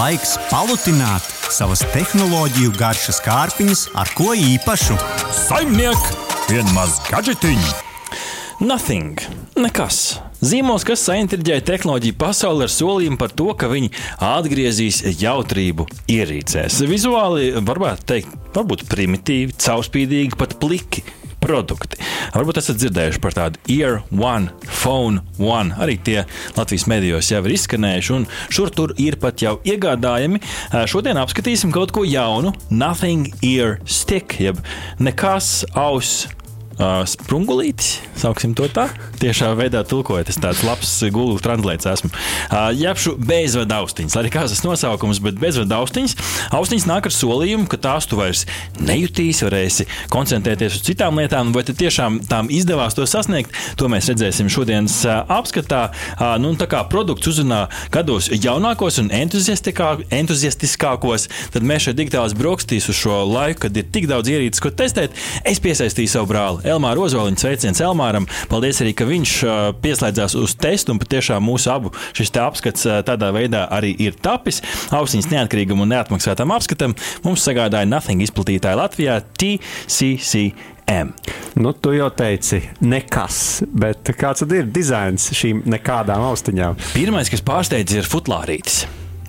Laiks palutināt savas tehnoloģiju garšas kārpiņas ar ko īpašu. Saimniek, vienmaz gadžetiņi! Nothing. Nekas. Zīmols, kas saintriģēja tehnoloģiju pasauli ar solījumu par to, ka viņi atgriezīs jautrību ierīcēs. Vizuāli varētu teikt, varbūt primitīvi, caurspīdīgi, pat pliki produkti. Varbūt esat dzirdējuši par tādu Ear One, Phone One. Arī tie Latvijas medijos jau ir izskanējuši, un šur tur ir pat jau iegādājami. Šodien apskatīsim kaut ko jaunu. Nothing Ear Stick, jeb nekas auss uh, sprungulītis, sauksim to tā. Tiešā veidā tulkojot, es tāds labs Google translēts esmu. Uh, Jāpšu bezvadu austiņas, arī kāds tas nosaukums, bet bezvadu austiņas. Austiņas nāk ar solījumu, ka tās tu vairs nejutīsi, varēsi koncentrēties uz citām lietām, vai tiešām tām izdevās to sasniegt. To mēs redzēsim šodienas uh, apskatā. Uh, nu, tā kā produkts uzrunā gados jaunākos un entuziastiskākos, tad mēs šeit digitālās brokastīs uz šo laiku, kad ir tik daudz ierīces, ko testēt, es piesaistīju savu brāli. Elmāra Ozoliņa. Sveiciens Elmāram. Paldies arī, ka viņš pieslēdzās uz testu un patiešām mūsu abu šis apskats tādā veidā arī ir tapis. Ausiņas neatkarīgam un neatmaksātam apskatam mums sagādāja Nothing izplatītāja Latvijā TCC. M. Nu, tu jau teici, nekas, bet kāds tad ir dizains šīm nekādām austiņām? Pirmais, kas pārsteidz, ir futlārītis.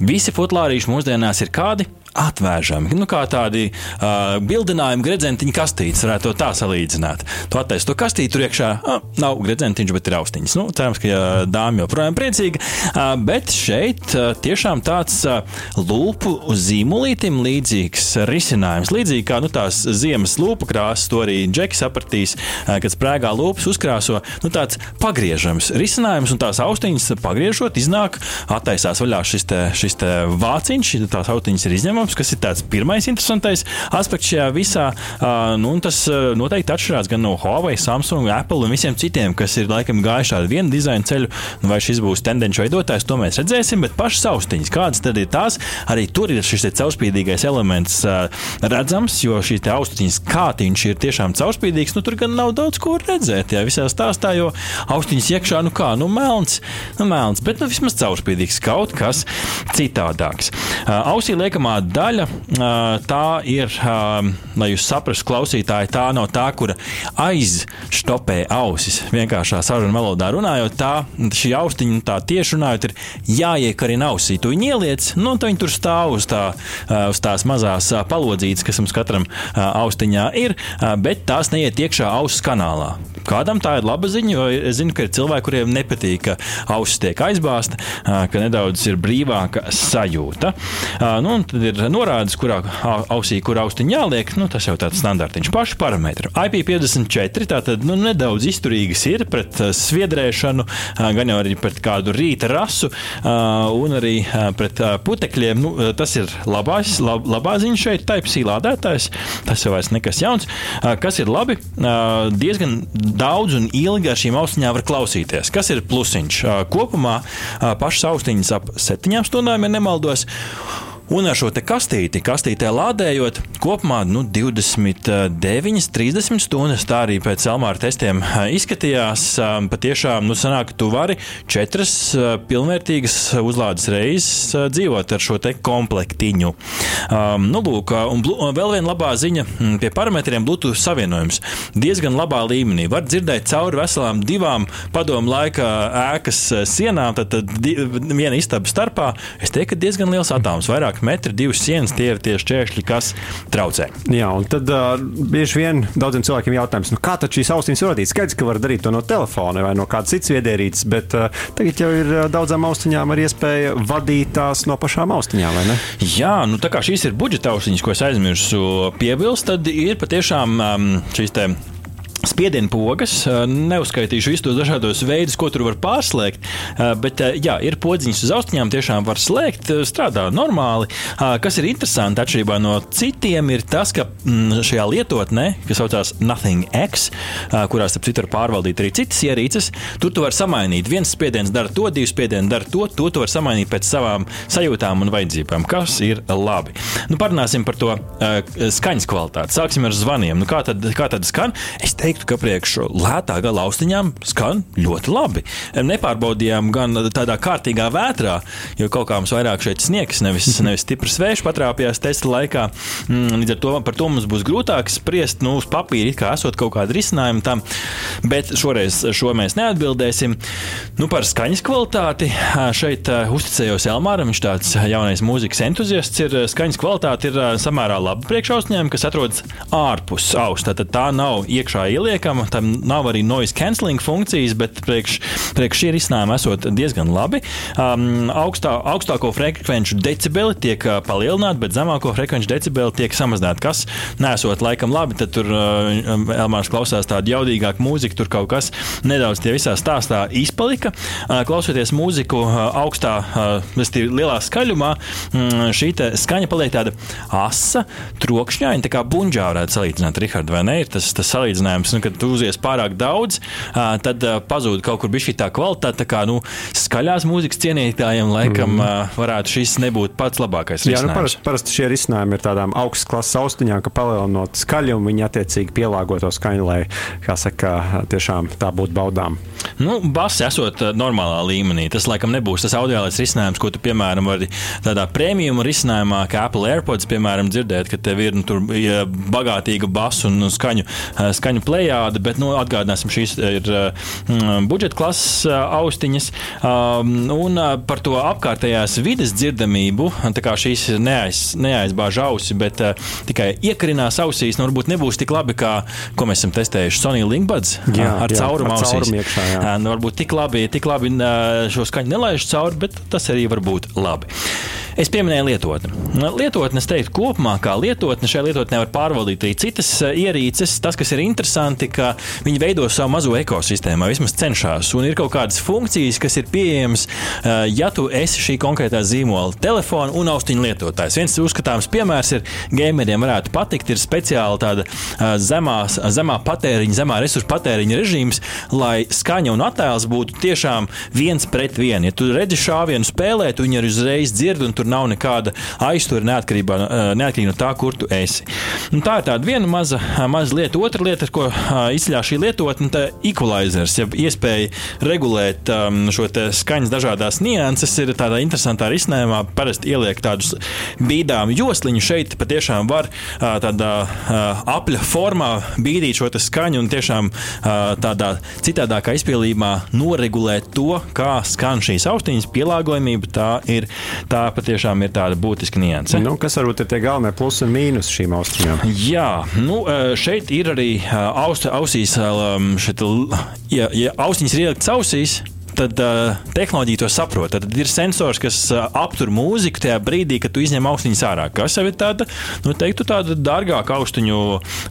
Visi futlārīši mūsdienās ir kādi? Atvēršami. Nu, kā tādi uh, bildinājumi, gredzentiņa kastītes, varētu tā salīdzināt. Tu attaisi to kastīti, tur iekšā uh, nav gredzentiņš, bet ir austiņas. Nu, cerams, ka uh, dāma joprojām priecīga. Uh, bet šeit uh, tiešām tāds uh, lūpu zīmolītim līdzīgs risinājums. Līdzīgi kā nu, tās ziemas lūpu krāsas, to arī Džeki sapratīs, uh, kad sprēgā lūpas uzkrāso. Nu, tāds pagriežams risinājums, un tās austiņas pagriežot, iznāk, attaisās vaļā šis, te, šis te vāciņš, tās austiņas ir izņemtas mums, kas ir tāds pirmais interesantais aspekts šajā visā. Nu, tas noteikti atšķirās gan no Huawei, Samsung, Apple un visiem citiem, kas ir laikam gājuši ar vienu dizaina ceļu. Nu, vai šis būs tendenci veidotājs, to mēs redzēsim. Bet pašas austiņas, kādas tad ir tās, arī tur ir šis caurspīdīgais elements redzams, jo šīs austiņas kātiņš ir tiešām caurspīdīgs. Nu, tur gan nav daudz ko redzēt, ja visā stāstā, jo austiņas iekšā, nu kā, nu melns, nu melns, bet nu vismaz caurspīdīgs kaut kas citādāks. Ausī liekamā daļa tā ir, lai jūs saprastu, klausītāji, tā nav tā, kura aizstopē ausis. Vienkāršā saruna valodā runājot, tā šī austiņa tā tieši runājot, ir jāiekarina ausī. Tu viņu ieliec, nu, un viņi tur stāv uz, tā, uz tās mazās palodzītes, kas mums katram austiņā ir, bet tās neiet iekšā auss kanālā. Kādam tā ir laba ziņa, jo es zinu, ka ir cilvēki, kuriem nepatīk, ka auss tiek aizbāzta, ka nedaudz ir brīvāka sajūta. Nu, tad ir norādes, kurā ausī, kur austiņā jāliek. Nu, tas jau tāds standartiņš, paši parametri. IP54 tātad nu, nedaudz izturīgas ir pret sviedrēšanu, gan jau arī pret kādu rīta rasu un arī pret putekļiem. Nu, tas ir labās, lab, labā ziņa šeit, Type-C lādētājs. Tas jau vairs nekas jauns. Kas ir labi? Diezgan daudz un ilgi ar šīm austiņām var klausīties. Kas ir plusiņš? Kopumā pašas austiņas ap septiņām stundām, ja nemaldos. Un ar šo kastīti, kastītē lādējot, kopumā nu, 29, 30 stundas. Tā arī pēc Elmāra testiem izskatījās. Patiešām, nu, sanāk, ka tu vari četras pilnvērtīgas uzlādes reizes dzīvot ar šo te komplektiņu. Um, nu, lūk, un vēl viena labā ziņa pie parametriem Bluetooth savienojums. Diezgan labā līmenī. Var dzirdēt cauri veselām divām padomu laika ēkas sienām, tad, tad viena istaba starpā. Es teiktu, ka diezgan liels atoms, vairāk metri, divas sienas, tie ir tie šķēršļi, kas traucē. Jā, un tad uh, bieži vien daudziem cilvēkiem jautājums, nu, kā tad šīs austiņas radīt? Skaidrs, ka var darīt to no telefona vai no kādas citas viedierīces, bet uh, tagad jau ir daudzām austiņām ar iespēju vadīt tās no pašām austiņām, vai ne? Jā, nu tā kā šīs ir budžeta austiņas, ko es aizmirsu piebilst, tad ir patiešām um, šīs te Spiediena pogas, neuzskaitīšu visus tos dažādos veidus, ko tur var pārslēgt, bet jā, ir podziņas uz austiņām, tiešām var slēgt, strādā normāli. Kas ir interesanti atšķirībā no citiem, ir tas, ka mm, šajā lietotnē, kas saucās Nothing X, kurās starp citu var pārvaldīt arī citas ierīces, tur tu vari samainīt. Viens spiediens dara to, divi spiedieni dara to, to tu vari samainīt pēc savām sajūtām un vajadzībām, kas ir labi. Nu, parunāsim par to skaņas kvalitāti. Sāksim ar zvaniem. Nu, kā, tad, kā tad skan? Es teiktu, teiktu, ka priekš lētā gala austiņām skan ļoti labi. Nepārbaudījām gan tādā kārtīgā vētrā, jo kaut kā mums vairāk šeit sniegs, nevis, nevis stiprs vējš patrāpījās testa laikā. Mm, līdz ar to par to mums būs grūtāk spriest, nu, uz papīra, kā esot kaut kāda risinājuma tam, bet šoreiz šo mēs neatbildēsim. Nu, par skaņas kvalitāti šeit uzticējos Elmāram, viņš tāds jaunais mūzikas entuziasts ir. Skaņas kvalitāte ir samērā laba priekšausņiem, kas atrodas ārpus austa. Tad tā nav iekšā ieliekama, tam nav arī noise cancelling funkcijas, bet priekš, priekš šī risinājuma esot diezgan labi. Um, augstā, augstāko frekvenču decibeli tiek palielināti, bet zemāko frekvenču decibeli tiek samazināti. Kas nesot laikam labi, tad tur uh, Elmārs klausās tādu jaudīgāku mūziku, tur kaut kas nedaudz tie visā stāstā izpalika. Uh, klausoties mūziku uh, augstā, uh, lielā skaļumā, um, šī skaņa paliek tāda asa, trokšņaina, tā kā buļģā varētu salīdzināt, Rihard, vai ne? Ir tas, tas salīdzinājums, nu, kad tu uzies pārāk daudz, tad pazūd kaut kur šī tā kvalitāte. Tā kā nu, skaļās mūzikas cienītājiem laikam mm. varētu šis nebūt pats labākais risinājums. Jā, nu, parasti, parasti šie risinājumi ir tādām augstas klases austiņām, ka palielinot skaļumu, viņi attiecīgi pielāgo to skaņu, lai, kā saka, tiešām tā būtu baudām. Nu, Bass esot normālā līmenī, tas laikam nebūs tas audiālais risinājums, ko tu, piemēram, vari tādā prēmijuma risinājumā, kā Apple AirPods, piemēram, dzirdēt, ka tev ir nu, tur, bagātīga basu un skaņu, skaņu plējāde, bet nu, atgādināsim, šīs ir mm, budžeta klases austiņas. Um, un par to apkārtējās vides dzirdamību, tā kā šīs neaiz, neaizbāž ausi, bet uh, tikai iekarinās ausīs, nu, varbūt nebūs tik labi, kā ko mēs esam testējuši Sony Linkbuds jā, ar caurumu ausīs. Caurum iekšā, jā. nu, varbūt tik labi, tik labi šo skaņu nelaiž cauri, bet tas arī var būt labi. Es pieminēju lietotni. Lietotne, es teiktu, kopumā kā lietotne, šai lietotnē var pārvaldīt arī citas eh, ierīces. Tas, kas ir interesanti, ka viņi veido savu mazo ekosistēmu, vismaz cenšas, un ir kaut kādas funkcijas, kas ir pieejamas, eh, ja tu esi šī konkrētā zīmola telefona un austiņu lietotājs. Viens uzskatāms piemērs ir gameriem varētu patikt, ir speciāli tāda eh, zemās, zemā patēriņa, zemā resursu patēriņa režīms, lai skaņa un attēls būtu tiešām viens pret vienu. Ja tu redzi šāvienu spēlēt, viņi arī uzreiz dzird un tur nav nekāda aiztura neatkarībā, eh, neatkarīgi no tā, kur tu esi. Un tā ir tāda viena maza, maza lieta. Otra lieta, ko eh, izceļā šī lietotne, ir equalizers, ja iespēja regulēt um, šo skaņas dažādās nianses, ir tādā interesantā risinājumā. Parasti ieliek tādus bīdām josliņu šeit, patiešām var tādā apļa formā bīdīt šo skaņu un tiešām tādā citādākā izpildījumā noregulēt to, kā skan šīs austiņas pielāgojamība. Tā ir tā patiešām tiešām ir tāda būtiska nianse. Nu, kas varbūt ir tie galvenie plusi un mīnus šīm austiņām? Jā, nu, šeit ir arī aust, ausīs, šeit, ja, ja austiņas ir ieliktas ausīs, tad uh, tehnoloģija to saprot. Tad ir sensors, kas uh, aptur mūziku tajā brīdī, kad tu izņem austiņas ārā. Kas jau ir tāda, nu, teiktu, tāda dārgāka austiņu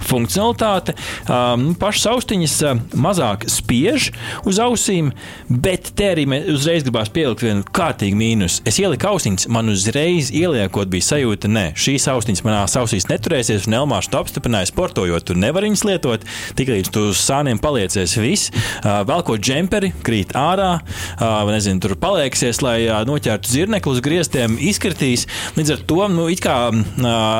funkcionalitāte. Um, pašas austiņas uh, mazāk spiež uz ausīm, bet te arī uzreiz gribās pielikt vienu kārtīgu mīnusu. Es ieliku austiņas, man uzreiz ieliekot bija sajūta, ka šīs austiņas manā ausīs neturēsies, un Elmārs to apstiprināja sportojot. Tur nevar viņas lietot, tikai līdz tu uz sāniem paliecies viss. Uh, Velkot džemperi, krīt ārā nezinu, tur palieksies, lai noķertu zirnekli uz griestiem, izkritīs. Līdz ar to, nu, it kā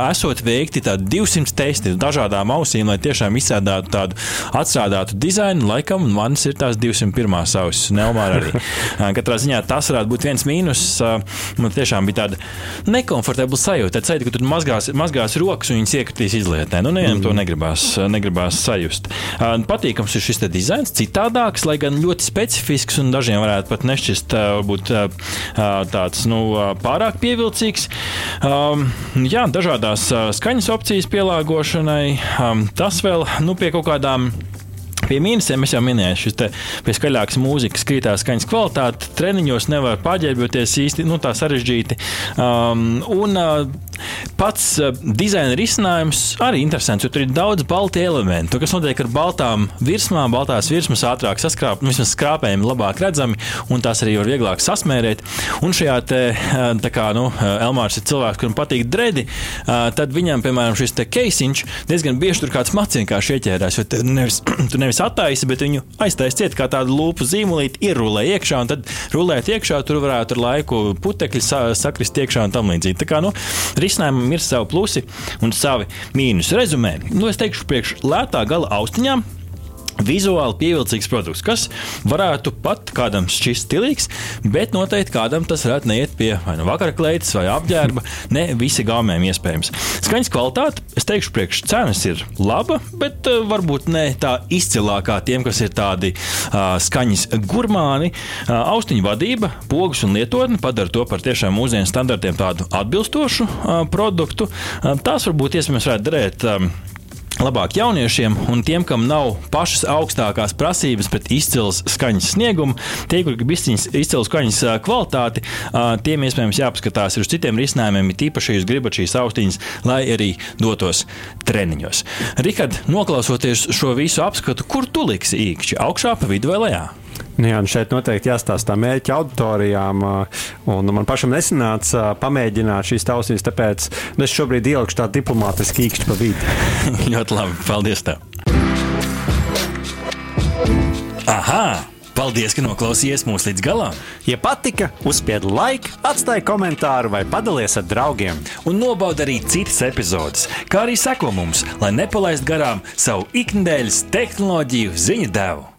esot veikti 200 testi dažādām ausīm, lai tiešām izstrādātu tādu atstrādātu dizainu, laikam manis ir tās 201. ausis, Nelmāra arī. Katrā ziņā tas varētu būt viens mīnus. Man tiešām bija tāda nekomfortabla sajūta. Tad sajūta, ka tu mazgās, mazgās rokas un viņas iekritīs izlietnē. Nu, nevienam mm. to negribās, negribās sajust. Patīkams ir šis dizains, citādāks, lai gan ļoti specifisks un dažāds dažiem varētu pat nešķist būt tāds nu, pārāk pievilcīgs. Jā, dažādās skaņas opcijas pielāgošanai. Tas vēl nu, pie kaut kādām Pie mīnusiem es jau minēju, šis pie skaļākas mūzikas krītās skaņas kvalitāte. Treniņos nevar paģērbjoties īsti nu, tā sarežģīti. Um, un, uh, Pats uh, dizaina risinājums arī interesants, jo tur ir daudz balti elementi. Kas notiek ar baltām virsmām, baltās virsmas ātrāk saskrāpēt, nu, vismaz skrāpējumi labāk redzami, un tās arī var vieglāk sasmērēt. Un šajā te, uh, kā nu, uh, Elmārs ir cilvēks, kuram patīk dredi, tad viņam, piemēram, šis keisiņš diezgan bieži tur kāds maciņš kā ieķērās, jo tu nevis, tu nevis attaisi, bet viņu aiztaisi ciet kā tādu lūpu zīmolīti, ierulē iekšā, un tad rulēt iekšā, tur varētu ar laiku putekļi sakrist iekšā un tam līdzīgi. Tā kā, nu, risinājumam ir savi plusi un savi mīnus. Rezumē, nu, es teikšu, priekš lētā gala austiņām vizuāli pievilcīgs produkts, kas varētu pat kādam šķist stilīgs, bet noteikti kādam tas varētu neiet pie vai nu vakara kleitas vai apģērba. Ne visi gāmēm iespējams. Skaņas kvalitāte, es teikšu, priekš cenas ir laba, bet uh, varbūt ne tā izcilākā tiem, kas ir tādi uh, skaņas gurmāni. Uh, austiņu vadība, pogas un lietotne padara to par tiešām mūsdienu standartiem tādu atbilstošu uh, produktu. Uh, tās varbūt iespējams varētu derēt. Um, labāk jauniešiem un tiem, kam nav pašas augstākās prasības, bet izcils skaņas sniegumu, tie, kur grib izcils skaņas kvalitāti, tiem iespējams jāpaskatās uz citiem risinājumiem, it īpaši, ja jūs gribat šīs austiņas, lai arī dotos treniņos. Rikard, noklausoties šo visu apskatu, kur tu liksi īkšķi, augšā, pa vidu vai lejā? Nu jā, šeit noteikti jāstāsta mērķa auditorijām. Un man pašam nesanāca pamēģināt šīs tausiņas, tāpēc nu, es šobrīd ielikšu tādu diplomātisku īkšķi pa vidu. Ļoti labi, paldies tev! Aha! Paldies, ka noklausījāties mūsu līdz galam! Ja patika, uzspiediet laiku, atstājiet komentāru vai padalieties ar draugiem. Un nobaudiet arī citas epizodes, kā arī sekot mums, lai nepalaistu garām savu ikdienas tehnoloģiju ziņu devumu.